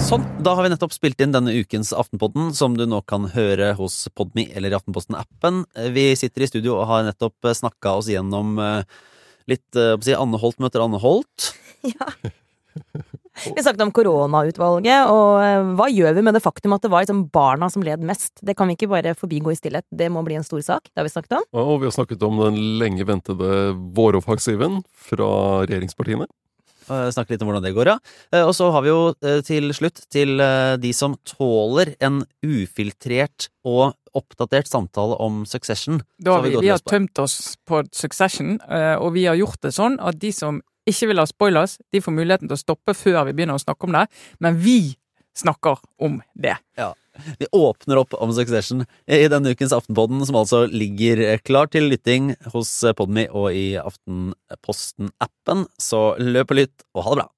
Sånn, da har vi nettopp spilt inn denne ukens Aftenpodden, som du nå kan høre hos Podme eller i Aftenposten-appen. Vi sitter i studio og har nettopp snakka oss gjennom eh, litt eh, si, Anne Holt møter Anne Holt. Ja. Vi snakket om koronautvalget, og eh, hva gjør vi med det faktum at det var liksom barna som led mest? Det kan vi ikke bare forbigå i stillhet, det må bli en stor sak. Det har vi snakket om. Ja, Og vi har snakket om den lenge ventede våroffensiven fra regjeringspartiene. Eh, Snakke litt om hvordan det går, ja. Eh, Og så har vi jo eh, til slutt til de som tåler en ufiltrert og oppdatert samtale om Succession. Da har vi, vi har tømt oss på Succession, og vi har gjort det sånn at de som ikke vil ha spoilers, de får muligheten til å stoppe før vi begynner å snakke om det, men vi snakker om det. Vi åpner opp om Succession i denne ukens Aftenpodden, som altså ligger eh, klar til lytting hos Podme og i Aftenposten-appen. Så løp og lytt, og ha det bra!